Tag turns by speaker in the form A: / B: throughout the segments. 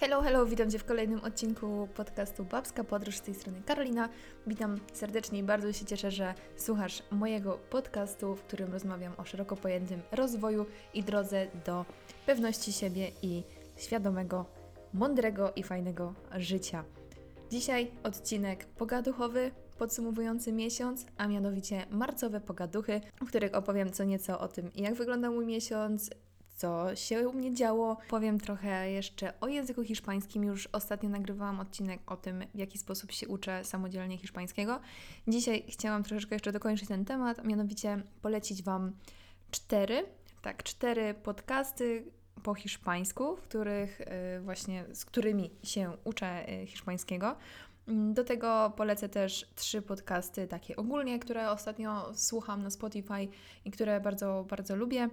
A: Hello, hello, witam Cię w kolejnym odcinku podcastu Babska Podróż z tej strony Karolina. Witam serdecznie i bardzo się cieszę, że słuchasz mojego podcastu, w którym rozmawiam o szeroko pojętym rozwoju i drodze do pewności siebie i świadomego, mądrego i fajnego życia. Dzisiaj odcinek pogaduchowy, podsumowujący miesiąc, a mianowicie marcowe pogaduchy, w których opowiem co nieco o tym, jak wyglądał mój miesiąc, co się u mnie działo. Powiem trochę jeszcze o języku hiszpańskim. Już ostatnio nagrywałam odcinek o tym, w jaki sposób się uczę samodzielnie hiszpańskiego. Dzisiaj chciałam troszeczkę jeszcze dokończyć ten temat, mianowicie polecić Wam cztery, tak, cztery podcasty po hiszpańsku, w których y, właśnie, z którymi się uczę y, hiszpańskiego. Do tego polecę też trzy podcasty takie ogólnie, które ostatnio słucham na Spotify i które bardzo, bardzo lubię.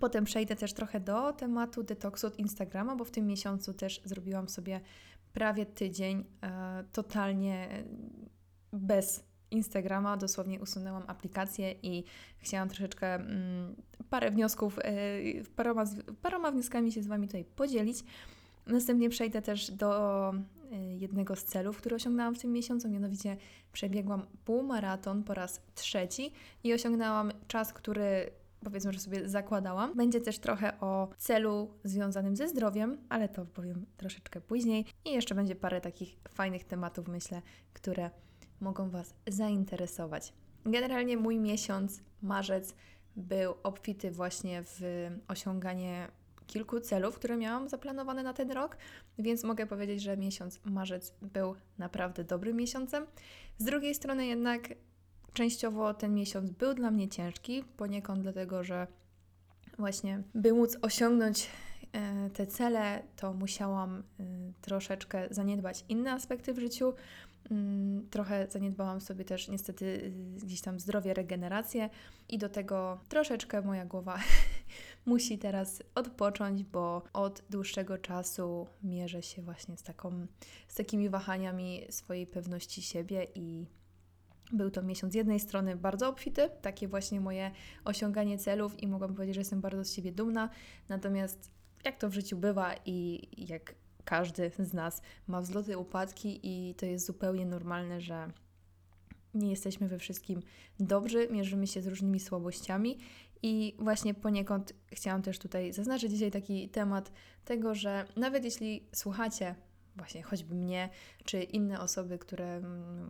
A: Potem przejdę też trochę do tematu detoksu od Instagrama, bo w tym miesiącu też zrobiłam sobie prawie tydzień e, totalnie bez Instagrama, dosłownie usunęłam aplikację i chciałam troszeczkę mm, parę wniosków, e, paroma, paroma wnioskami się z Wami tutaj podzielić. Następnie przejdę też do e, jednego z celów, który osiągnęłam w tym miesiącu, mianowicie przebiegłam półmaraton po raz trzeci i osiągnęłam czas, który powiedzmy, że sobie zakładałam. Będzie też trochę o celu związanym ze zdrowiem, ale to powiem troszeczkę później. I jeszcze będzie parę takich fajnych tematów, myślę, które mogą Was zainteresować. Generalnie mój miesiąc, marzec, był obfity właśnie w osiąganie kilku celów, które miałam zaplanowane na ten rok, więc mogę powiedzieć, że miesiąc marzec był naprawdę dobrym miesiącem. Z drugiej strony jednak Częściowo ten miesiąc był dla mnie ciężki, poniekąd dlatego, że właśnie, by móc osiągnąć e, te cele, to musiałam e, troszeczkę zaniedbać inne aspekty w życiu. Mm, trochę zaniedbałam sobie też niestety e, gdzieś tam zdrowie, regenerację i do tego troszeczkę moja głowa musi teraz odpocząć, bo od dłuższego czasu mierzę się właśnie z, taką, z takimi wahaniami swojej pewności siebie i był to miesiąc z jednej strony bardzo obfity, takie właśnie moje osiąganie celów i mogłam powiedzieć, że jestem bardzo z siebie dumna. Natomiast jak to w życiu bywa i jak każdy z nas ma wzloty, upadki i to jest zupełnie normalne, że nie jesteśmy we wszystkim dobrzy, mierzymy się z różnymi słabościami i właśnie poniekąd chciałam też tutaj zaznaczyć dzisiaj taki temat tego, że nawet jeśli słuchacie właśnie choćby mnie, czy inne osoby, które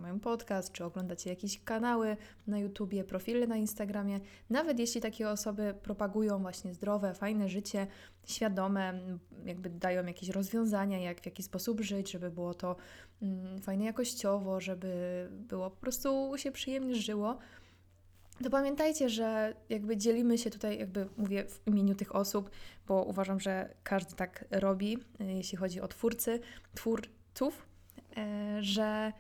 A: mają podcast, czy oglądacie jakieś kanały na YouTubie, profile na Instagramie, nawet jeśli takie osoby propagują właśnie zdrowe, fajne życie, świadome, jakby dają jakieś rozwiązania, jak w jaki sposób żyć, żeby było to mm, fajne jakościowo, żeby było po prostu się przyjemnie żyło, to pamiętajcie, że jakby dzielimy się tutaj, jakby mówię w imieniu tych osób, bo uważam, że każdy tak robi, e, jeśli chodzi o twórcy, twórców, e, że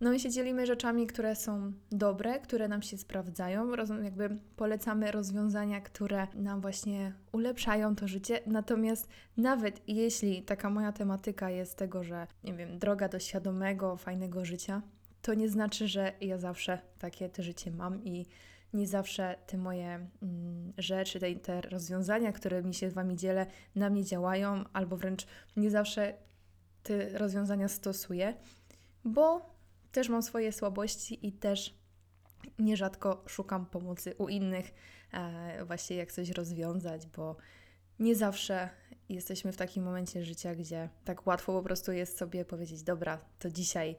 A: no my się dzielimy rzeczami, które są dobre, które nam się sprawdzają, jakby polecamy rozwiązania, które nam właśnie ulepszają to życie. Natomiast nawet jeśli taka moja tematyka jest tego, że nie wiem, droga do świadomego, fajnego życia, to nie znaczy, że ja zawsze takie te życie mam i nie zawsze te moje mm, rzeczy, te, te rozwiązania, które mi się z Wami dzielę, na mnie działają, albo wręcz nie zawsze te rozwiązania stosuję, bo też mam swoje słabości i też nierzadko szukam pomocy u innych, e, właśnie jak coś rozwiązać, bo nie zawsze jesteśmy w takim momencie życia, gdzie tak łatwo po prostu jest sobie powiedzieć: Dobra, to dzisiaj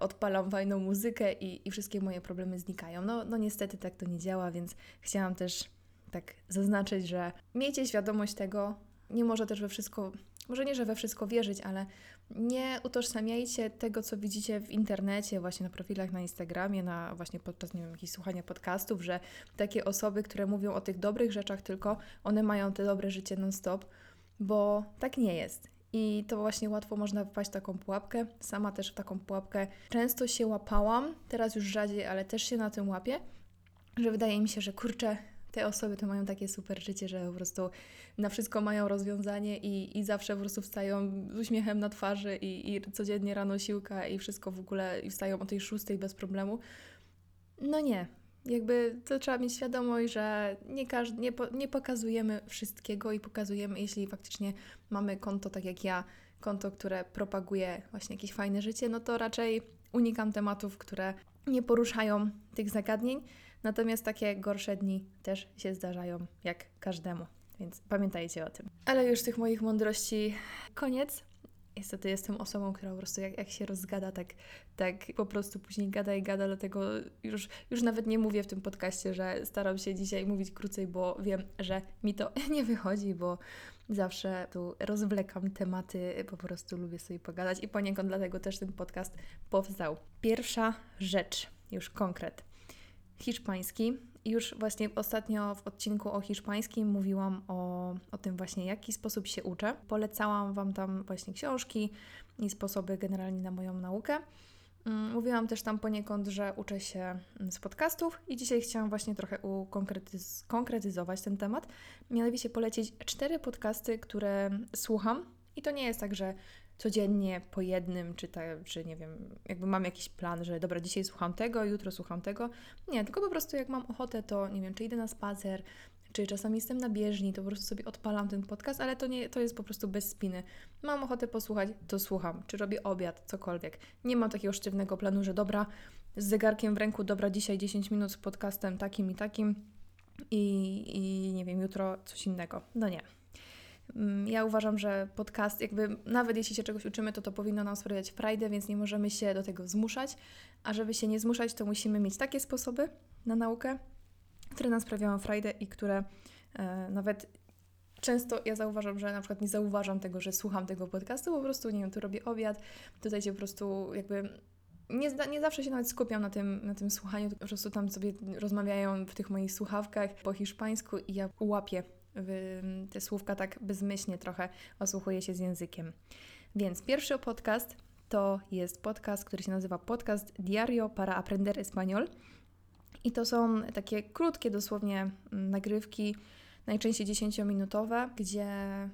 A: odpalam fajną muzykę i, i wszystkie moje problemy znikają. No, no niestety tak to nie działa, więc chciałam też tak zaznaczyć, że miejcie świadomość tego, nie może też we wszystko, może nie, że we wszystko wierzyć, ale nie utożsamiajcie tego, co widzicie w internecie, właśnie na profilach na Instagramie, na właśnie podczas, nie wiem, jakichś słuchania podcastów, że takie osoby, które mówią o tych dobrych rzeczach tylko, one mają te dobre życie non-stop, bo tak nie jest. I to właśnie łatwo można wpaść w taką pułapkę. Sama też w taką pułapkę często się łapałam, teraz już rzadziej, ale też się na tym łapię, że wydaje mi się, że kurczę, te osoby to mają takie super życie, że po prostu na wszystko mają rozwiązanie i, i zawsze po prostu wstają z uśmiechem na twarzy i, i codziennie rano siłka i wszystko w ogóle i wstają o tej szóstej bez problemu. No nie, jakby to trzeba mieć świadomość, że nie, każdy, nie, po, nie pokazujemy wszystkiego i pokazujemy, jeśli faktycznie mamy konto tak jak ja, konto, które propaguje właśnie jakieś fajne życie, no to raczej unikam tematów, które nie poruszają tych zagadnień. Natomiast takie gorsze dni też się zdarzają, jak każdemu. Więc pamiętajcie o tym. Ale już tych moich mądrości koniec. Niestety jestem osobą, która po prostu jak, jak się rozgada, tak, tak po prostu później gada i gada, dlatego już, już nawet nie mówię w tym podcaście, że staram się dzisiaj mówić krócej, bo wiem, że mi to nie wychodzi, bo zawsze tu rozwlekam tematy, po prostu lubię sobie pogadać i poniekąd dlatego też ten podcast powstał. Pierwsza rzecz, już konkret. Hiszpański. Już właśnie ostatnio w odcinku o hiszpańskim mówiłam o, o tym właśnie, jaki sposób się uczę. Polecałam Wam tam właśnie książki i sposoby generalnie na moją naukę. Mm, mówiłam też tam poniekąd, że uczę się z podcastów i dzisiaj chciałam właśnie trochę ukonkretyz- konkretyzować ten temat. Mianowicie polecić cztery podcasty, które słucham. I to nie jest tak, że codziennie po jednym, czy, czy nie wiem, jakby mam jakiś plan, że dobra, dzisiaj słucham tego, jutro słucham tego. Nie, tylko po prostu jak mam ochotę, to nie wiem, czy idę na spacer, czy czasami jestem na bieżni, to po prostu sobie odpalam ten podcast, ale to, nie, to jest po prostu bez spiny. Mam ochotę posłuchać, to słucham, czy robię obiad, cokolwiek. Nie mam takiego sztywnego planu, że dobra, z zegarkiem w ręku, dobra, dzisiaj 10 minut z podcastem takim i takim i, i nie wiem, jutro coś innego. No nie. Mm, ja uważam, że podcast, jakby nawet jeśli się czegoś uczymy, to to powinno nam sprawiać frajdę, więc nie możemy się do tego zmuszać. A żeby się nie zmuszać, to musimy mieć takie sposoby na naukę, które nam sprawiają frajdę i które e, nawet często ja zauważam, że na przykład nie zauważam tego, że słucham tego podcastu, po prostu, nie wiem, tu robię obiad, tutaj się po prostu jakby nie, nie zawsze się nawet skupiam na tym, na tym słuchaniu, po prostu tam sobie rozmawiają w tych moich słuchawkach po hiszpańsku i ja łapię te słówka tak bezmyślnie trochę osłuchuję się z językiem. Więc pierwszy podcast to jest podcast, który się nazywa Podcast Diario para Aprender Español. I to są takie krótkie dosłownie mm, nagrywki, najczęściej 10-minutowe, gdzie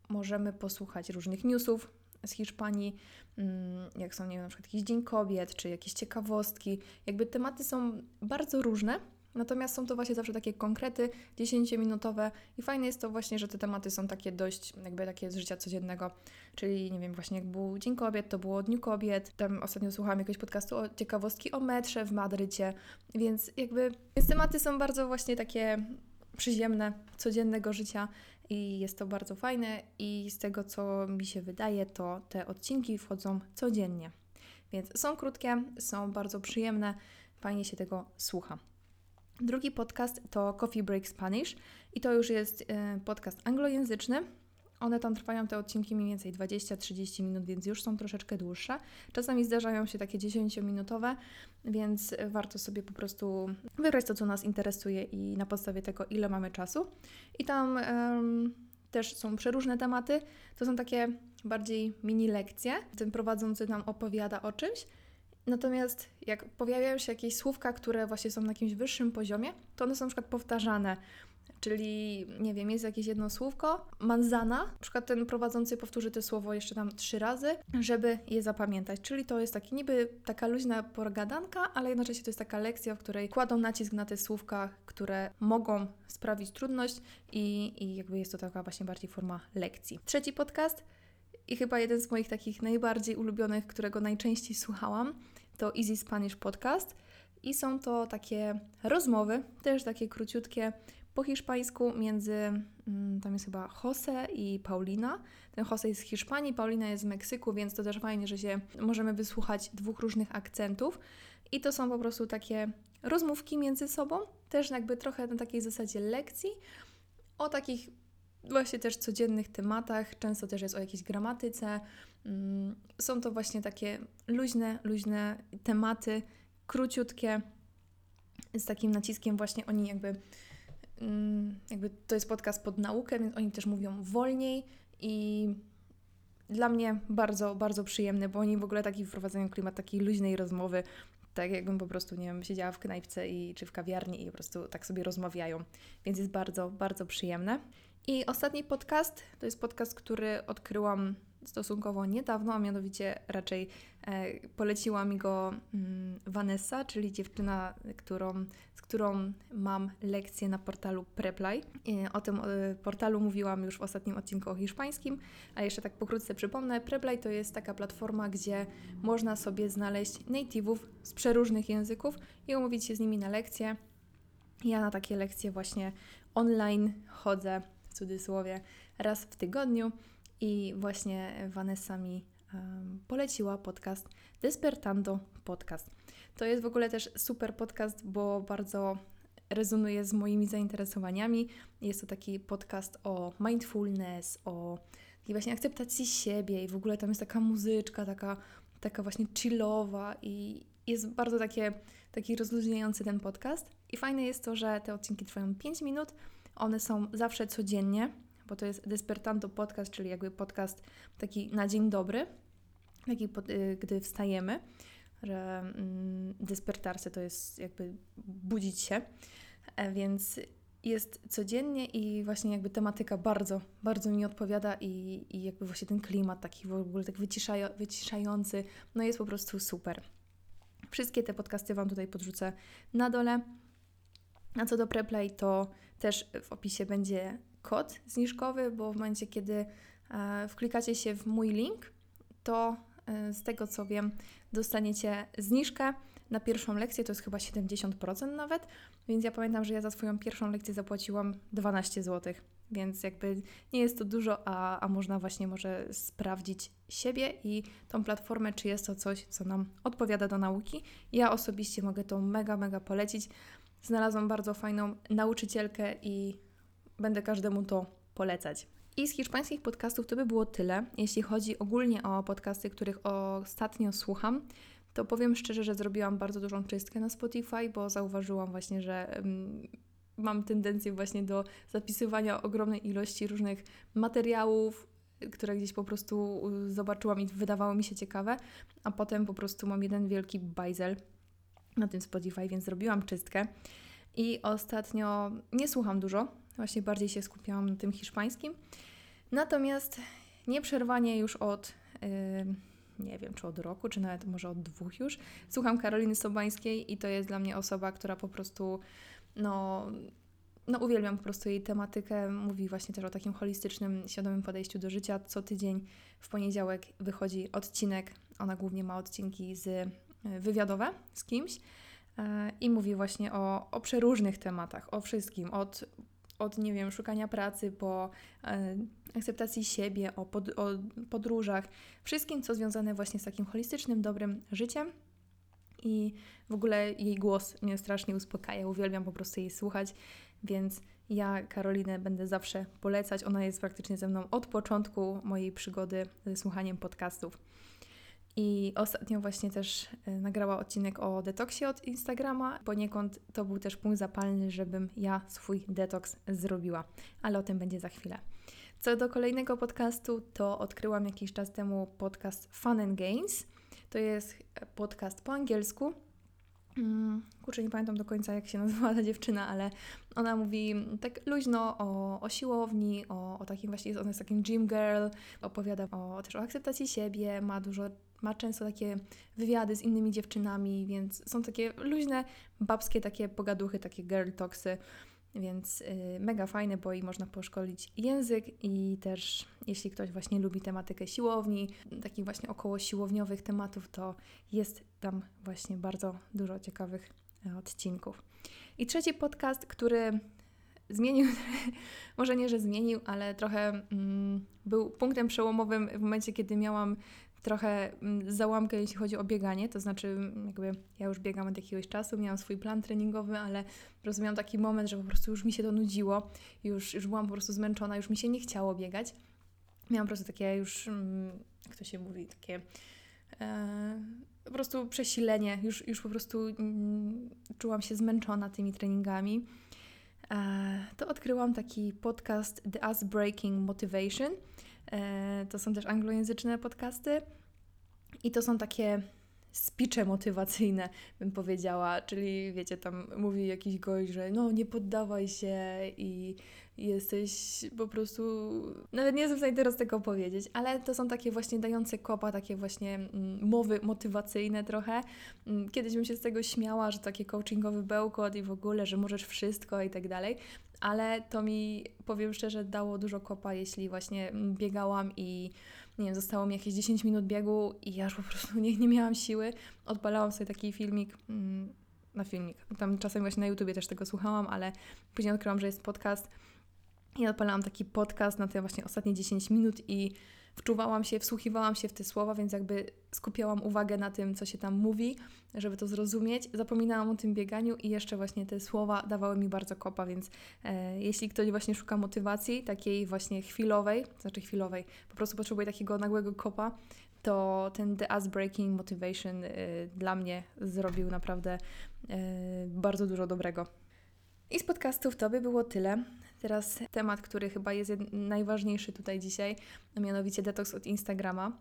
A: możemy posłuchać różnych newsów z Hiszpanii, mm, jak są, nie wiem, na przykład jakiś Dzień Kobiet, czy jakieś ciekawostki. Jakby tematy są bardzo różne, Natomiast są to właśnie zawsze takie konkrety, 10-minutowe i fajne jest to właśnie, że te tematy są takie dość jakby takie z życia codziennego, czyli nie wiem, właśnie jak był Dzień Kobiet, to było Dniu Kobiet, tam ostatnio słuchałam jakiegoś podcastu o ciekawostki o metrze w Madrycie, więc jakby więc tematy są bardzo właśnie takie przyziemne, codziennego życia i jest to bardzo fajne i z tego co mi się wydaje, to te odcinki wchodzą codziennie. Więc są krótkie, są bardzo przyjemne, fajnie się tego słucha. Drugi podcast to Coffee Break Spanish i to już jest e, podcast anglojęzyczny. One tam trwają te odcinki mniej więcej 20-30 minut, więc już są troszeczkę dłuższe. Czasami zdarzają się takie 10-minutowe, więc warto sobie po prostu wybrać to, co nas interesuje i na podstawie tego, ile mamy czasu. I tam um, też są przeróżne tematy. To są takie bardziej mini lekcje. Ten prowadzący nam opowiada o czymś Natomiast jak pojawiają się jakieś słówka, które właśnie są na jakimś wyższym poziomie, to one są na przykład powtarzane. Czyli, nie wiem, jest jakieś jedno słówko, manzana, na przykład ten prowadzący powtórzy to słowo jeszcze tam trzy razy, żeby je zapamiętać. Czyli to jest taki niby taka luźna pogadanka, ale jednocześnie to jest taka lekcja, w której kładą nacisk na te słówka, które mogą sprawić trudność i, i jakby jest to taka właśnie bardziej forma lekcji. Trzeci podcast i chyba jeden z moich takich najbardziej ulubionych, którego najczęściej słuchałam, to Easy Spanish Podcast. I są to takie rozmowy, też takie króciutkie, po hiszpańsku między, mm, tam jest chyba Jose i Paulina. Ten Jose jest z Hiszpanii, Paulina jest z Meksyku, więc to też fajnie, że się możemy wysłuchać dwóch różnych akcentów. I to są po prostu takie rozmówki między sobą, też jakby trochę na takiej zasadzie lekcji, o takich właśnie też codziennych tematach, często też jest o jakiejś gramatyce. Mm, są to właśnie takie luźne, luźne tematy, króciutkie, z takim naciskiem właśnie oni jakby, mm, jakby to jest podcast pod naukę, więc oni też mówią wolniej i dla mnie bardzo, bardzo przyjemny, bo oni w ogóle taki wprowadzają klimat takiej luźnej rozmowy, tak jakbym po prostu, nie wiem, siedziała w knajpce i, czy w kawiarni i po prostu tak sobie rozmawiają, więc jest bardzo, bardzo przyjemne. I ostatni podcast to jest podcast, który odkryłam stosunkowo niedawno, a mianowicie raczej e, poleciła mi go mm, Vanessa, czyli dziewczyna, którą, z którą mam lekcję na portalu Preply. O tym e, portalu mówiłam już w ostatnim odcinku o hiszpańskim, a jeszcze tak pokrótce przypomnę, Preply to jest taka platforma, gdzie można sobie znaleźć native'ów z przeróżnych języków i umówić się z nimi na lekcje. Ja na takie lekcje właśnie online chodzę, cudzysłowie, raz w tygodniu i właśnie Vanessa mi poleciła podcast Despertando Podcast. To jest w ogóle też super podcast, bo bardzo rezonuje z moimi zainteresowaniami. Jest to taki podcast o mindfulness, o takiej właśnie akceptacji siebie i w ogóle tam jest taka muzyczka, taka, taka właśnie chillowa i jest bardzo takie, taki rozluźniający ten podcast. I fajne jest to, że te odcinki trwają 5 minut, one są zawsze codziennie, bo to jest Despertanto Podcast, czyli jakby podcast taki na dzień dobry, taki pod, y, gdy wstajemy, że mm, despertarse to jest jakby budzić się, e, więc jest codziennie i właśnie jakby tematyka bardzo, bardzo mi odpowiada i, i jakby właśnie ten klimat taki w ogóle tak wyciszają, wyciszający, no jest po prostu super. Wszystkie te podcasty Wam tutaj podrzucę na dole. A co do Preplay, to też w opisie będzie kod zniżkowy, bo w momencie, kiedy e, wklikacie się w mój link, to e, z tego co wiem, dostaniecie zniżkę na pierwszą lekcję, to jest chyba 70% nawet, więc ja pamiętam, że ja za swoją pierwszą lekcję zapłaciłam 12 zł, więc jakby nie jest to dużo, a, a można właśnie może sprawdzić siebie i tą platformę, czy jest to coś, co nam odpowiada do nauki. Ja osobiście mogę to mega, mega polecić. Znalazłam bardzo fajną nauczycielkę i będę każdemu to polecać. I z hiszpańskich podcastów to by było tyle. Jeśli chodzi ogólnie o podcasty, których ostatnio słucham, to powiem szczerze, że zrobiłam bardzo dużą czystkę na Spotify, bo zauważyłam właśnie, że um, mam tendencję właśnie do zapisywania ogromnej ilości różnych materiałów, które gdzieś po prostu zobaczyłam i wydawało mi się ciekawe, a potem po prostu mam jeden wielki bajzel na tym Spotify, więc zrobiłam czystkę. I ostatnio nie słucham dużo, właśnie bardziej się skupiałam na tym hiszpańskim. Natomiast nieprzerwanie już od, yy, nie wiem, czy od roku, czy nawet może od dwóch już, słucham Karoliny Sobańskiej i to jest dla mnie osoba, która po prostu, no, no uwielbiam po prostu jej tematykę. Mówi właśnie też o takim holistycznym, świadomym podejściu do życia. Co tydzień w poniedziałek wychodzi odcinek. Ona głównie ma odcinki z wywiadowe z kimś e, i mówi właśnie o, o przeróżnych tematach, o wszystkim, od od, nie wiem, szukania pracy, po e, akceptacji siebie, o, pod, o podróżach, wszystkim, co związane właśnie z takim holistycznym, dobrym życiem. I w ogóle jej głos mnie strasznie uspokaja, uwielbiam po prostu jej słuchać, więc ja Karolinę będę zawsze polecać. Ona jest praktycznie ze mną od początku mojej przygody ze słuchaniem podcastów. I ostatnio właśnie też e, nagrała odcinek o detoksie od Instagrama. Poniekąd to był też punkt zapalny, żebym ja swój detoks zrobiła, ale o tym będzie za chwilę. Co do kolejnego podcastu, to odkryłam jakiś czas temu podcast Fun and Games. To jest podcast po angielsku. Hmm, kurczę, nie pamiętam do końca, jak się nazywa ta dziewczyna, ale ona mówi tak luźno o, o siłowni, o, o takim właśnie, ona jest takim gym girl, opowiada o, też o akceptacji siebie, ma dużo ma często takie wywiady z innymi dziewczynami, więc są takie luźne, babskie takie pogaduchy, takie girl talksy, więc yy, mega fajne, bo i można poszkolić język i też jeśli ktoś właśnie lubi tematykę siłowni, takich właśnie około siłowniowych tematów, to jest tam właśnie bardzo dużo ciekawych e, odcinków. I trzeci podcast, który zmienił, może nie, że zmienił, ale trochę mm, był punktem przełomowym w momencie, kiedy miałam trochę mm, załamkę, jeśli chodzi o bieganie, to znaczy mm, jakby ja już biegam od jakiegoś czasu, miałam swój plan treningowy, ale rozumiałam taki moment, że po prostu już mi się to nudziło, już, już byłam po prostu zmęczona, już mi się nie chciało biegać. Miałam po prostu takie już, mm, jak to się mówi, takie e, po prostu przesilenie, już, już po prostu czułam się zmęczona tymi treningami. E, to odkryłam taki podcast The Us Breaking Motivation – to są też anglojęzyczne podcasty i to są takie spicze motywacyjne, bym powiedziała, czyli wiecie, tam mówi jakiś gość, że no nie poddawaj się i jesteś po prostu, nawet nie jestem w stanie teraz tego powiedzieć, ale to są takie właśnie dające kopa, takie właśnie mm, mowy motywacyjne trochę. Mm, kiedyś bym się z tego śmiała, że takie coachingowy bełkot i w ogóle, że możesz wszystko i tak dalej, ale to mi, powiem szczerze, dało dużo kopa, jeśli właśnie biegałam i nie wiem, zostało mi jakieś 10 minut biegu i ja już po prostu nie, nie miałam siły. Odpalałam sobie taki filmik, mm, na filmik. Tam czasem właśnie na YouTubie też tego słuchałam, ale później odkryłam, że jest podcast i odpalałam taki podcast na te właśnie ostatnie 10 minut i wczuwałam się, wsłuchiwałam się w te słowa, więc jakby skupiałam uwagę na tym, co się tam mówi, żeby to zrozumieć. Zapominałam o tym bieganiu i jeszcze właśnie te słowa dawały mi bardzo kopa, więc e, jeśli ktoś właśnie szuka motywacji, takiej właśnie chwilowej, znaczy chwilowej, po prostu potrzebuje takiego nagłego kopa, to ten The Ass Breaking Motivation y, dla mnie zrobił naprawdę y, bardzo dużo dobrego. I z podcastów to by było tyle. Teraz temat, który chyba jest najważniejszy tutaj dzisiaj, a mianowicie detoks od Instagrama.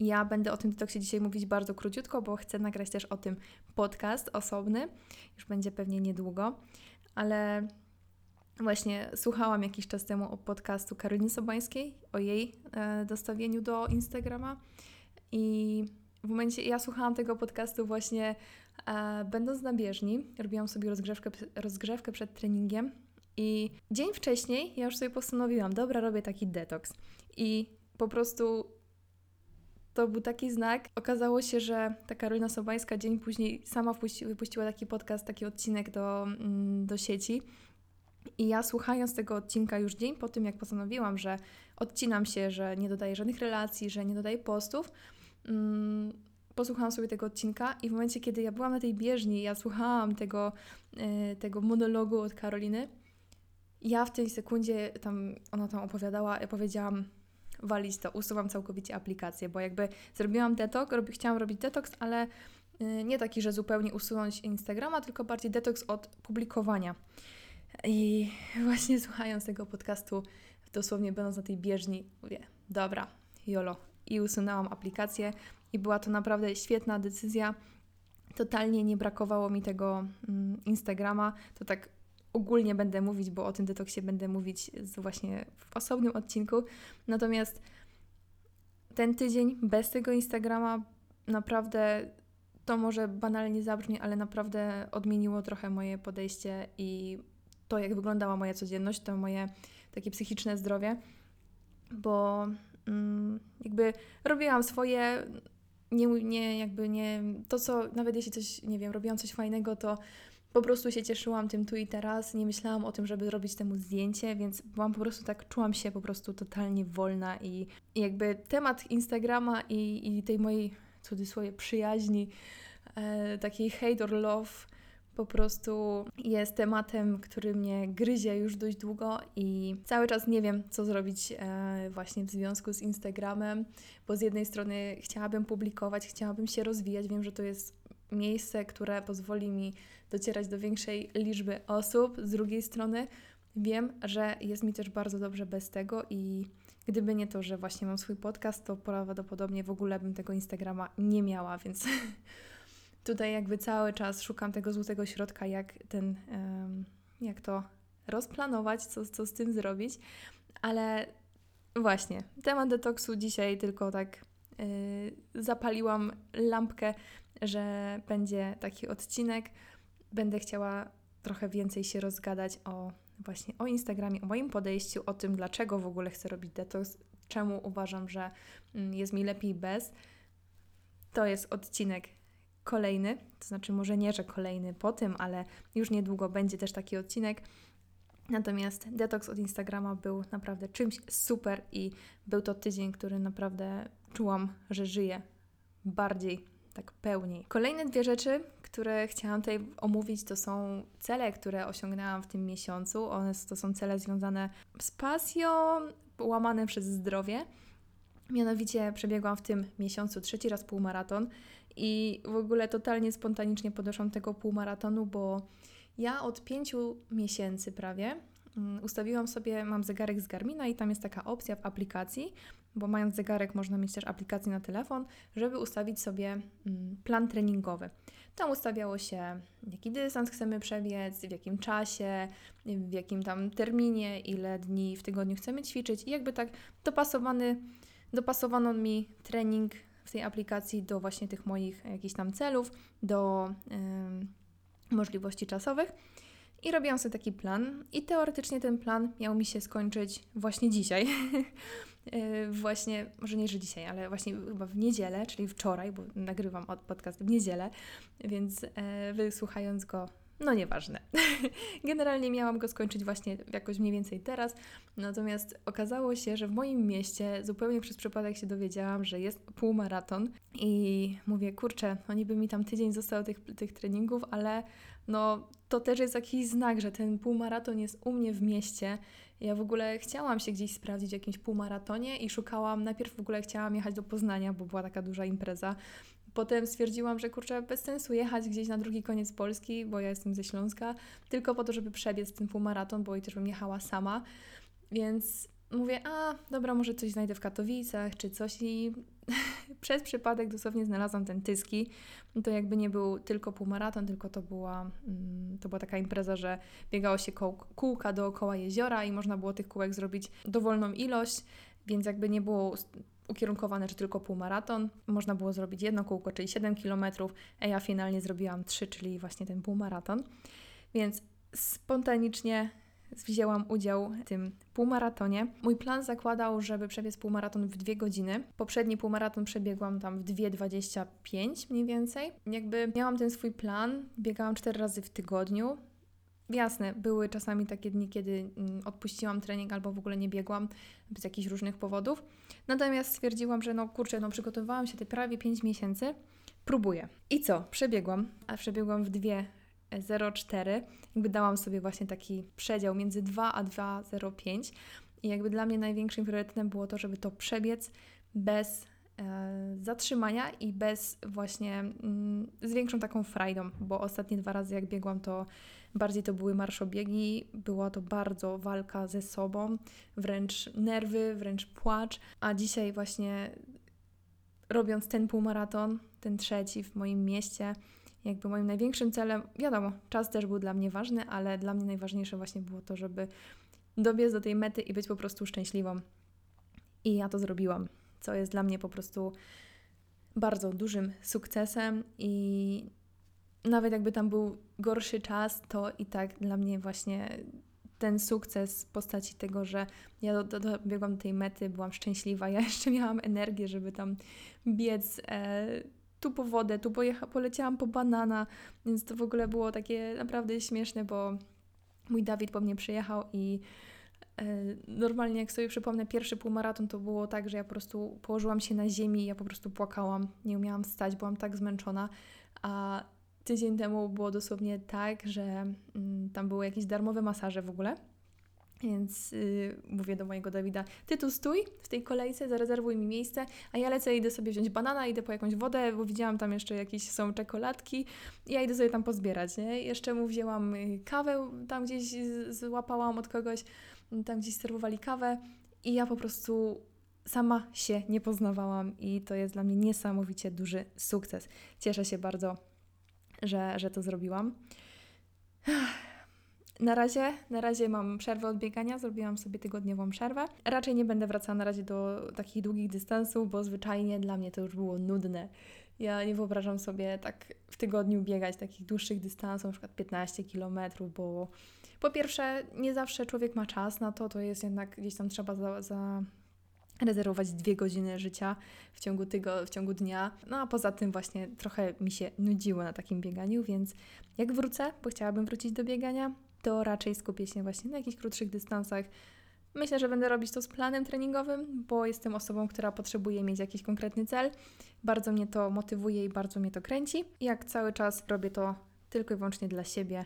A: Ja będę o tym detoksie dzisiaj mówić bardzo króciutko, bo chcę nagrać też o tym podcast osobny. Już będzie pewnie niedługo, ale właśnie słuchałam jakiś czas temu o podcastu Karoliny Sobańskiej, o jej e, dostawieniu do Instagrama i w momencie, ja słuchałam tego podcastu właśnie e, będąc na bieżni, robiłam sobie rozgrzewkę, rozgrzewkę przed treningiem i dzień wcześniej ja już sobie postanowiłam, dobra, robię taki detoks. I po prostu to był taki znak. Okazało się, że ta Karolina Sobańska dzień później sama wypuściła taki podcast, taki odcinek do, mm, do sieci. I ja słuchając tego odcinka już dzień po tym, jak postanowiłam, że odcinam się, że nie dodaję żadnych relacji, że nie dodaję postów, mm, posłuchałam sobie tego odcinka i w momencie, kiedy ja byłam na tej bieżni, ja słuchałam tego, y, tego monologu od Karoliny, ja w tej sekundzie tam, ona tam opowiadała, ja powiedziałam, walić to, usuwam całkowicie aplikację, bo jakby zrobiłam detoks, robi, chciałam robić detoks, ale y, nie taki, że zupełnie usunąć Instagrama, tylko bardziej detoks od publikowania. I właśnie słuchając tego podcastu, dosłownie będąc na tej bieżni, mówię, dobra, jolo. I usunęłam aplikację i była to naprawdę świetna decyzja. Totalnie nie brakowało mi tego mm, Instagrama. To tak ogólnie będę mówić, bo o tym detoksie będę mówić właśnie w osobnym odcinku. Natomiast ten tydzień bez tego Instagrama naprawdę to może banalnie zabrzmi, ale naprawdę odmieniło trochę moje podejście i to, jak wyglądała moja codzienność, to moje takie psychiczne zdrowie, bo mm, jakby robiłam swoje, nie, nie, jakby nie, to co, nawet jeśli coś, nie wiem, robiłam coś fajnego, to po prostu się cieszyłam tym tu i teraz, nie myślałam o tym, żeby robić temu zdjęcie, więc byłam po prostu tak, czułam się po prostu totalnie wolna i, i jakby temat Instagrama i, i tej mojej, cudzysłowie, przyjaźni, e, takiej hate or love, po prostu jest tematem, który mnie gryzie już dość długo i cały czas nie wiem, co zrobić e, właśnie w związku z Instagramem, bo z jednej strony chciałabym publikować, chciałabym się rozwijać, wiem, że to jest miejsce, które pozwoli mi docierać do większej liczby osób. Z drugiej strony wiem, że jest mi też bardzo dobrze bez tego i gdyby nie to, że właśnie mam swój podcast, to prawdopodobnie w ogóle bym tego Instagrama nie miała, więc tutaj jakby cały czas szukam tego złotego środka, jak ten, jak to rozplanować, co, co z tym zrobić, ale właśnie, temat detoksu dzisiaj tylko tak zapaliłam lampkę, że będzie taki odcinek. Będę chciała trochę więcej się rozgadać o właśnie o Instagramie, o moim podejściu, o tym, dlaczego w ogóle chcę robić detoks, czemu uważam, że mm, jest mi lepiej bez. To jest odcinek kolejny, to znaczy może nie, że kolejny po tym, ale już niedługo będzie też taki odcinek. Natomiast detoks od Instagrama był naprawdę czymś super i był to tydzień, który naprawdę czułam, że żyję bardziej, tak pełniej. Kolejne dwie rzeczy, które chciałam tutaj omówić, to są cele, które osiągnęłam w tym miesiącu. One to są cele związane z pasją, łamane przez zdrowie. Mianowicie przebiegłam w tym miesiącu trzeci raz półmaraton i w ogóle totalnie spontanicznie podeszłam tego półmaratonu, bo ja od pięciu miesięcy prawie ustawiłam sobie, mam zegarek z Garmina i tam jest taka opcja w aplikacji, bo mając zegarek można mieć też aplikację na telefon, żeby ustawić sobie mm, plan treningowy. Tam ustawiało się, jaki dystans chcemy przebiec, w jakim czasie, w jakim tam terminie, ile dni w tygodniu chcemy ćwiczyć i jakby tak dopasowany, dopasowano mi trening w tej aplikacji do właśnie tych moich jakichś tam celów, do yy, możliwości czasowych. I robiłam sobie taki plan, i teoretycznie ten plan miał mi się skończyć właśnie dzisiaj. E, właśnie, może nie, że dzisiaj, ale właśnie chyba w niedzielę, czyli wczoraj, bo nagrywam podcast w niedzielę, więc e, wysłuchając go no nieważne. Generalnie miałam go skończyć właśnie jakoś mniej więcej teraz, natomiast okazało się, że w moim mieście zupełnie przez przypadek się dowiedziałam, że jest półmaraton i mówię, kurczę, no niby mi tam tydzień został tych, tych treningów, ale no to też jest jakiś znak, że ten półmaraton jest u mnie w mieście. Ja w ogóle chciałam się gdzieś sprawdzić w jakimś półmaratonie i szukałam, najpierw w ogóle chciałam jechać do Poznania, bo była taka duża impreza. Potem stwierdziłam, że kurczę, bez sensu jechać gdzieś na drugi koniec Polski, bo ja jestem ze Śląska, tylko po to, żeby przebiec ten półmaraton, bo i też bym jechała sama. Więc mówię, a dobra, może coś znajdę w Katowicach czy coś i przez przypadek dosłownie znalazłam ten Tyski. To jakby nie był tylko półmaraton, tylko to była, mm, to była taka impreza, że biegało się kółka dookoła jeziora i można było tych kółek zrobić dowolną ilość, więc jakby nie było ukierunkowane, że tylko półmaraton. Można było zrobić jedno kółko, czyli 7 km, a ja finalnie zrobiłam 3, czyli właśnie ten półmaraton. Więc spontanicznie wzięłam udział w tym półmaratonie. Mój plan zakładał, żeby przebiec półmaraton w dwie godziny. Poprzedni półmaraton przebiegłam tam w 2,25 mniej więcej. Jakby miałam ten swój plan, biegałam cztery razy w tygodniu. Jasne, były czasami takie dni, kiedy mm, odpuściłam trening albo w ogóle nie biegłam z jakichś różnych powodów. Natomiast stwierdziłam, że no kurczę, no przygotowałam się te prawie 5 miesięcy, próbuję. I co? Przebiegłam, a przebiegłam w 2.04. Jakby dałam sobie właśnie taki przedział między 2 a 2.05 i jakby dla mnie największym priorytetem było to, żeby to przebiec bez e, zatrzymania i bez właśnie mm, z większą taką frajdą, bo ostatnie dwa razy jak biegłam to bardziej to były marszobiegi, była to bardzo walka ze sobą, wręcz nerwy, wręcz płacz, a dzisiaj właśnie robiąc ten półmaraton, ten trzeci w moim mieście, jakby moim największym celem, wiadomo, czas też był dla mnie ważny, ale dla mnie najważniejsze właśnie było to, żeby dobiec do tej mety i być po prostu szczęśliwą. I ja to zrobiłam, co jest dla mnie po prostu bardzo dużym sukcesem i nawet jakby tam był gorszy czas, to i tak dla mnie właśnie ten sukces w postaci tego, że ja dobiegłam do, do tej mety, byłam szczęśliwa, ja jeszcze miałam energię, żeby tam biec e, tu po wodę, tu pojecha, poleciałam po banana, więc to w ogóle było takie naprawdę śmieszne, bo mój Dawid po mnie przyjechał i e, normalnie jak sobie przypomnę pierwszy półmaraton, to było tak, że ja po prostu położyłam się na ziemi ja po prostu płakałam, nie umiałam stać, byłam tak zmęczona, a tydzień temu było dosłownie tak, że mm, tam były jakieś darmowe masaże w ogóle. Więc yy, mówię do mojego Dawida, ty tu stój w tej kolejce, zarezerwuj mi miejsce, a ja lecę, idę sobie wziąć banana, idę po jakąś wodę, bo widziałam tam jeszcze jakieś są czekoladki ja idę sobie tam pozbierać, nie? Jeszcze mu wzięłam y, kawę, tam gdzieś złapałam od kogoś, tam gdzieś serwowali kawę i ja po prostu sama się nie poznawałam i to jest dla mnie niesamowicie duży sukces. Cieszę się bardzo, że, że to zrobiłam. Na razie, na razie mam przerwę od biegania, zrobiłam sobie tygodniową przerwę. Raczej nie będę wracała na razie do takich długich dystansów, bo zwyczajnie dla mnie to już było nudne. Ja nie wyobrażam sobie tak w tygodniu biegać takich dłuższych dystansów, na przykład 15 km, bo po pierwsze nie zawsze człowiek ma czas na to, to jest jednak gdzieś tam trzeba za, za rezerwować dwie godziny życia w ciągu, tygo, w ciągu dnia. No a poza tym właśnie trochę mi się nudziło na takim bieganiu, więc jak wrócę, bo chciałabym wrócić do biegania, to raczej skupię się właśnie na jakichś krótszych dystansach. Myślę, że będę robić to z planem treningowym, bo jestem osobą, która potrzebuje mieć jakiś konkretny cel. Bardzo mnie to motywuje i bardzo mnie to kręci. Jak cały czas robię to tylko i wyłącznie dla siebie,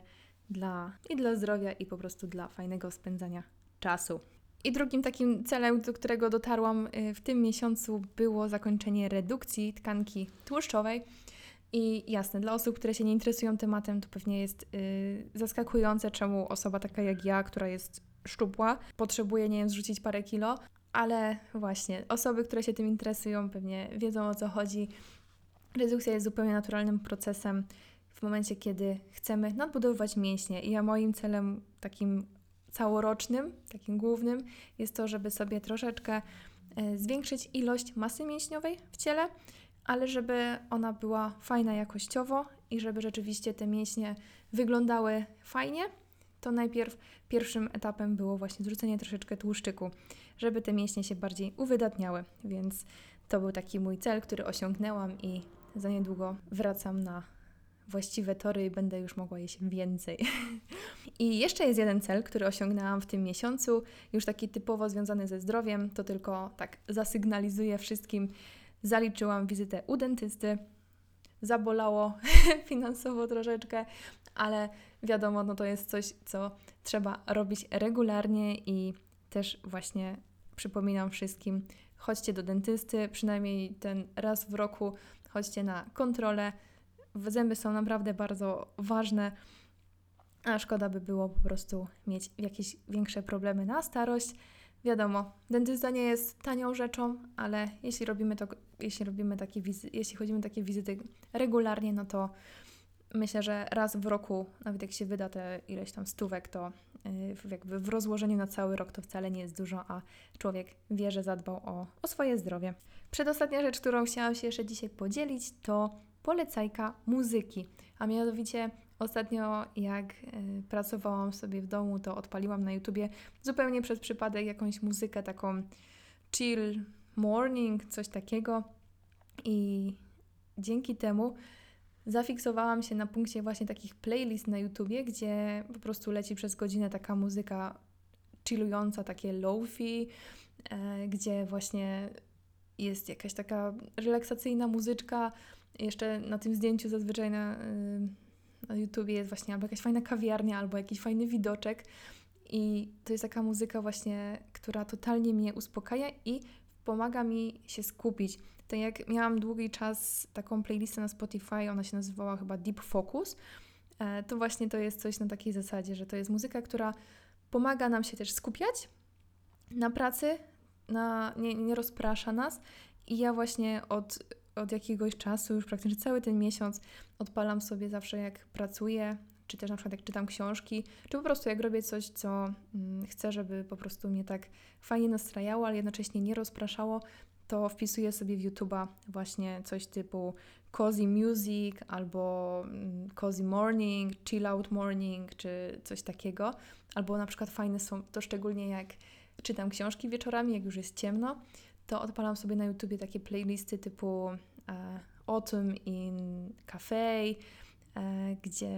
A: dla i dla zdrowia i po prostu dla fajnego spędzania czasu. I drugim takim celem, do którego dotarłam y, w tym miesiącu, było zakończenie redukcji tkanki tłuszczowej. I jasne, dla osób, które się nie interesują tematem, to pewnie jest yy, zaskakujące, czemu osoba taka jak ja, która jest szczupła, potrzebuję, nie wiem, zrzucić parę kilo, ale właśnie osoby, które się tym interesują, pewnie wiedzą o co chodzi. Redukcja jest zupełnie naturalnym procesem w momencie, kiedy chcemy nadbudowywać mięśnie. I ja moim celem takim całorocznym, takim głównym, jest to, żeby sobie troszeczkę e, zwiększyć ilość masy mięśniowej w ciele, ale żeby ona była fajna jakościowo i żeby rzeczywiście te mięśnie wyglądały fajnie, to najpierw pierwszym etapem było właśnie zrzucenie troszeczkę tłuszczyku, żeby te mięśnie się bardziej uwydatniały. Więc to był taki mój cel, który osiągnęłam i za niedługo wracam na właściwe tory i będę już mogła jeść więcej. I jeszcze jest jeden cel, który osiągnęłam w tym miesiącu, już taki typowo związany ze zdrowiem, to tylko tak zasygnalizuję wszystkim. Zaliczyłam wizytę u dentysty. Zabolało finansowo troszeczkę, ale wiadomo, no to jest coś, co trzeba robić regularnie i też właśnie przypominam wszystkim, chodźcie do dentysty, przynajmniej ten raz w roku, chodźcie na kontrolę. Zęby są naprawdę bardzo ważne, a szkoda by było po prostu mieć jakieś większe problemy na starość. Wiadomo, dentysta nie jest tanią rzeczą, ale jeśli robimy to, jeśli robimy takie wizyty, jeśli chodzimy takie wizyty regularnie, no to myślę, że raz w roku, nawet jak się wyda te ileś tam stówek, to y, jakby w rozłożeniu na cały rok to wcale nie jest dużo, a człowiek wie, że zadbał o, o swoje zdrowie. Przedostatnia rzecz, którą chciałam się jeszcze dzisiaj podzielić, to polecajka muzyki. A mianowicie ostatnio jak y, pracowałam sobie w domu, to odpaliłam na YouTubie zupełnie przez przypadek jakąś muzykę taką chill morning, coś takiego i dzięki temu zafiksowałam się na punkcie właśnie takich playlist na YouTubie, gdzie po prostu leci przez godzinę taka muzyka chillująca, takie lofi, e, gdzie właśnie jest jakaś taka relaksacyjna muzyczka. Jeszcze na tym zdjęciu zazwyczaj na, y, na YouTubie jest właśnie albo jakaś fajna kawiarnia, albo jakiś fajny widoczek. I to jest taka muzyka właśnie, która totalnie mnie uspokaja i pomaga mi się skupić. Tak jak miałam długi czas taką playlistę na Spotify, ona się nazywała chyba Deep Focus, e, to właśnie to jest coś na takiej zasadzie, że to jest muzyka, która pomaga nam się też skupiać na pracy, na, nie, nie rozprasza nas. I ja właśnie od, od jakiegoś czasu, już praktycznie cały ten miesiąc, odpalam sobie zawsze, jak pracuję, czy też na przykład jak czytam książki, czy po prostu jak robię coś, co mm, chcę, żeby po prostu mnie tak fajnie nastrajało, ale jednocześnie nie rozpraszało, to wpisuję sobie w YouTube'a właśnie coś typu cozy music albo mm, cozy morning, chill out morning, czy coś takiego. Albo na przykład fajne są to szczególnie jak czytam książki wieczorami, jak już jest ciemno, to odpalam sobie na YouTubie takie playlisty typu e, Autumn in Cafe, e, gdzie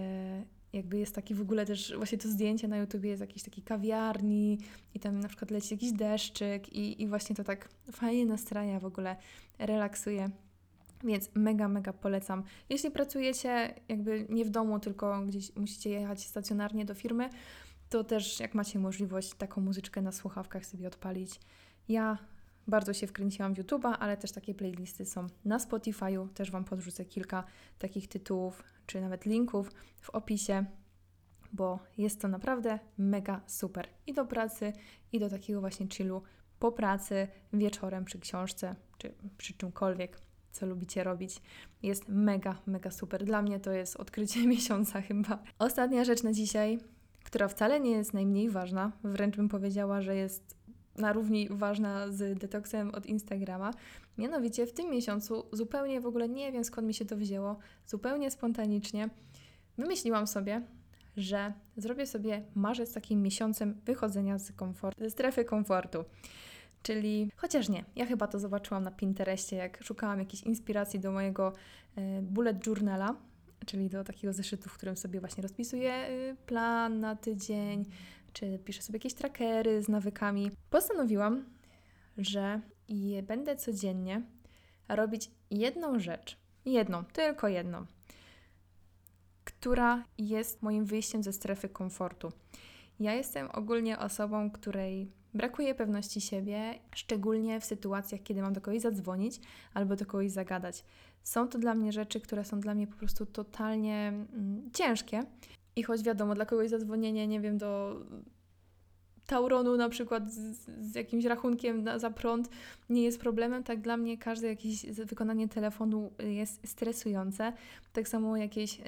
A: jakby jest taki w ogóle też właśnie to zdjęcie na YouTubie jest jakiejś takiej kawiarni i tam na przykład leci jakiś deszczyk i, i właśnie to tak fajnie nastraja, w ogóle relaksuje. Więc mega, mega polecam. Jeśli pracujecie jakby nie w domu, tylko gdzieś musicie jechać stacjonarnie do firmy, to też jak macie możliwość taką muzyczkę na słuchawkach sobie odpalić. Ja bardzo się wkręciłam w YouTube'a, ale też takie playlisty są na Spotify'u. Też Wam podrzucę kilka takich tytułów, czy nawet linków w opisie, bo jest to naprawdę mega super. I do pracy, i do takiego właśnie chillu po pracy, wieczorem przy książce, czy przy czymkolwiek, co lubicie robić. Jest mega, mega super. Dla mnie to jest odkrycie miesiąca chyba. Ostatnia rzecz na dzisiaj, która wcale nie jest najmniej ważna, wręcz bym powiedziała, że jest na równi ważna z detoksem od Instagrama. Mianowicie w tym miesiącu zupełnie w ogóle nie wiem skąd mi się to wzięło, zupełnie spontanicznie wymyśliłam sobie, że zrobię sobie marzec takim miesiącem wychodzenia z komfort, ze strefy komfortu. Czyli, chociaż nie, ja chyba to zobaczyłam na Pinterestie, jak szukałam jakiejś inspiracji do mojego e, bullet journala, czyli do takiego zeszytu, w którym sobie właśnie rozpisuję y, plan na tydzień, czy piszę sobie jakieś trackery z nawykami. Postanowiłam, że będę codziennie robić jedną rzecz, jedną, tylko jedną, która jest moim wyjściem ze strefy komfortu. Ja jestem ogólnie osobą, której brakuje pewności siebie, szczególnie w sytuacjach, kiedy mam do kogoś zadzwonić albo do kogoś zagadać. Są to dla mnie rzeczy, które są dla mnie po prostu totalnie mm, ciężkie. I choć wiadomo, dla kogoś zadzwonienie, nie wiem, do Tauronu na przykład z, z jakimś rachunkiem na, za prąd nie jest problemem, tak dla mnie każde jakieś wykonanie telefonu jest stresujące. Tak samo jakieś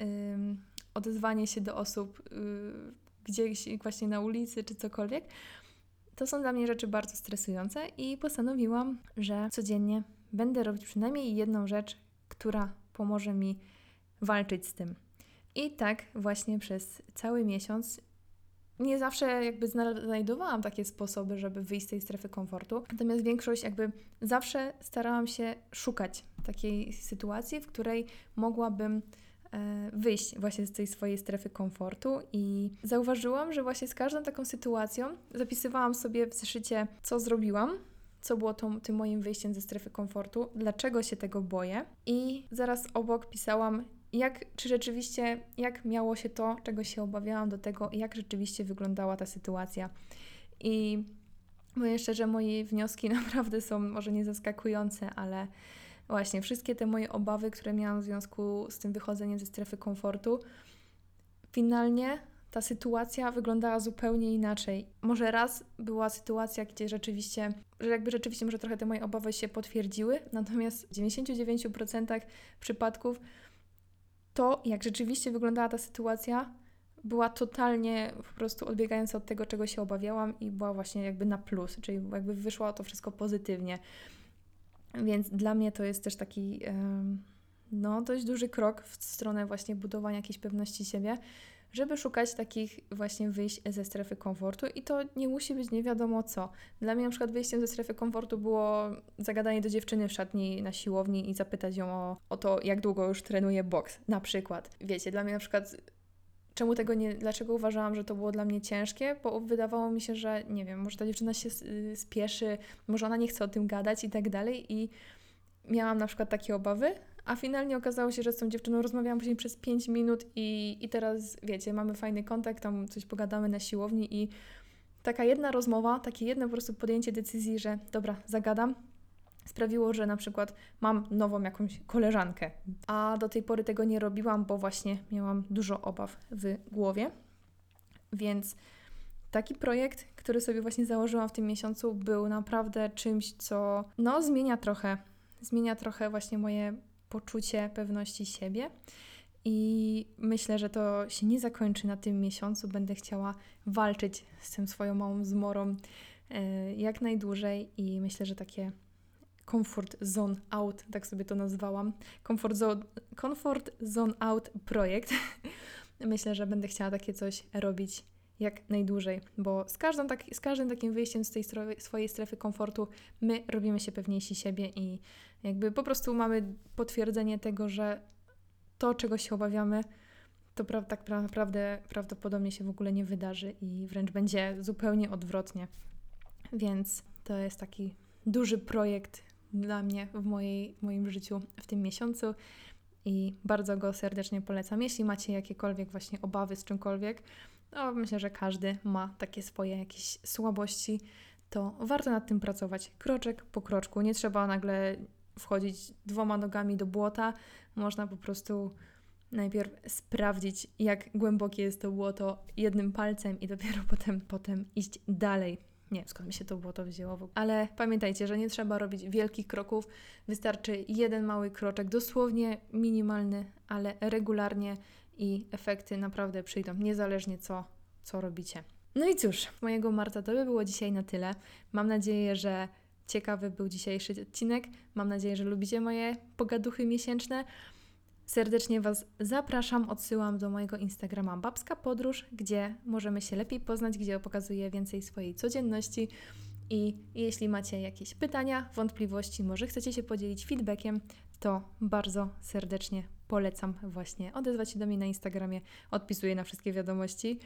A: odezwanie się do osób y, gdzieś właśnie na ulicy czy cokolwiek. To są dla mnie rzeczy bardzo stresujące i postanowiłam, że codziennie będę robić przynajmniej jedną rzecz, która pomoże mi walczyć z tym. I tak właśnie przez cały miesiąc nie zawsze jakby znajdowałam takie sposoby, żeby wyjść z tej strefy komfortu. Natomiast większość jakby zawsze starałam się szukać takiej sytuacji, w której mogłabym e, wyjść właśnie z tej swojej strefy komfortu i zauważyłam, że właśnie z każdą taką sytuacją zapisywałam sobie w zeszycie, co zrobiłam, co było tą, tym moim wyjściem ze strefy komfortu, dlaczego się tego boję i zaraz obok pisałam, jak, czy rzeczywiście, jak miało się to, czego się obawiałam, do tego, jak rzeczywiście wyglądała ta sytuacja. I mówię szczerze, moje wnioski naprawdę są może nie zaskakujące, ale właśnie wszystkie te moje obawy, które miałam w związku z tym wychodzeniem ze strefy komfortu, finalnie ta sytuacja wyglądała zupełnie inaczej. Może raz była sytuacja, gdzie rzeczywiście, że jakby rzeczywiście może trochę te moje obawy się potwierdziły, natomiast w 99% przypadków to, jak rzeczywiście wyglądała ta sytuacja, była totalnie po prostu odbiegająca od tego, czego się obawiałam i była właśnie jakby na plus, czyli jakby wyszło to wszystko pozytywnie. Więc dla mnie to jest też taki no, dość duży krok w stronę właśnie budowania jakiejś pewności siebie, żeby szukać takich właśnie wyjść ze strefy komfortu i to nie musi być nie wiadomo co. Dla mnie na przykład wyjściem ze strefy komfortu było zagadanie do dziewczyny w szatni na siłowni i zapytać ją o, o to, jak długo już trenuje boks, na przykład. Wiecie, dla mnie na przykład czemu tego nie, dlaczego uważałam, że to było dla mnie ciężkie, bo wydawało mi się, że nie wiem, może ta dziewczyna się spieszy, może ona nie chce o tym gadać i tak dalej i miałam na przykład takie obawy, a finalnie okazało się, że z tą dziewczyną rozmawiałam później przez 5 minut i, i teraz, wiecie, mamy fajny kontakt, tam coś pogadamy na siłowni i taka jedna rozmowa, takie jedno po prostu podjęcie decyzji, że dobra, zagadam, sprawiło, że na przykład mam nową jakąś koleżankę. A do tej pory tego nie robiłam, bo właśnie miałam dużo obaw w głowie. Więc taki projekt, który sobie właśnie założyłam w tym miesiącu, był naprawdę czymś, co no zmienia trochę, zmienia trochę właśnie moje poczucie pewności siebie. I myślę, że to się nie zakończy na tym miesiącu. Będę chciała walczyć z tym swoją małą zmorą e, jak najdłużej i myślę, że takie comfort zone out, tak sobie to nazwałam, comfort zone, comfort zone out projekt. myślę, że będę chciała takie coś robić jak najdłużej, bo z, każdą tak, z każdym takim wyjściem z tej swojej strefy komfortu my robimy się pewniejsi siebie i jakby po prostu mamy potwierdzenie tego, że to, czego się obawiamy, to pra tak naprawdę prawdopodobnie się w ogóle nie wydarzy i wręcz będzie zupełnie odwrotnie. Więc to jest taki duży projekt dla mnie w, mojej, w moim życiu w tym miesiącu i bardzo go serdecznie polecam. Jeśli macie jakiekolwiek właśnie obawy z czymkolwiek, no myślę, że każdy ma takie swoje jakieś słabości, to warto nad tym pracować kroczek po kroczku. Nie trzeba nagle wchodzić dwoma nogami do błota. Można po prostu najpierw sprawdzić, jak głębokie jest to błoto jednym palcem i dopiero potem, potem iść dalej. Nie skąd mi się to błoto wzięło. Ale pamiętajcie, że nie trzeba robić wielkich kroków. Wystarczy jeden mały kroczek, dosłownie minimalny, ale regularnie i efekty naprawdę przyjdą, niezależnie co, co robicie. No i cóż, mojego marca to by było dzisiaj na tyle. Mam nadzieję, że ciekawy był dzisiejszy odcinek. Mam nadzieję, że lubicie moje pogaduchy miesięczne. Serdecznie Was zapraszam, odsyłam do mojego Instagrama Babska Podróż, gdzie możemy się lepiej poznać, gdzie pokazuję więcej swojej codzienności. I jeśli macie jakieś pytania, wątpliwości, może chcecie się podzielić feedbackiem, to bardzo serdecznie polecam właśnie odezwać się do mnie na Instagramie. Odpisuję na wszystkie wiadomości.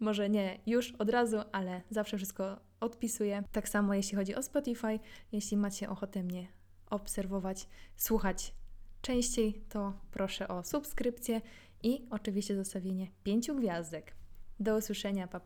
A: Może nie już od razu, ale zawsze wszystko odpisuję. Tak samo jeśli chodzi o Spotify, jeśli macie ochotę mnie obserwować, słuchać częściej, to proszę o subskrypcję i oczywiście zostawienie pięciu gwiazdek. Do usłyszenia, papa.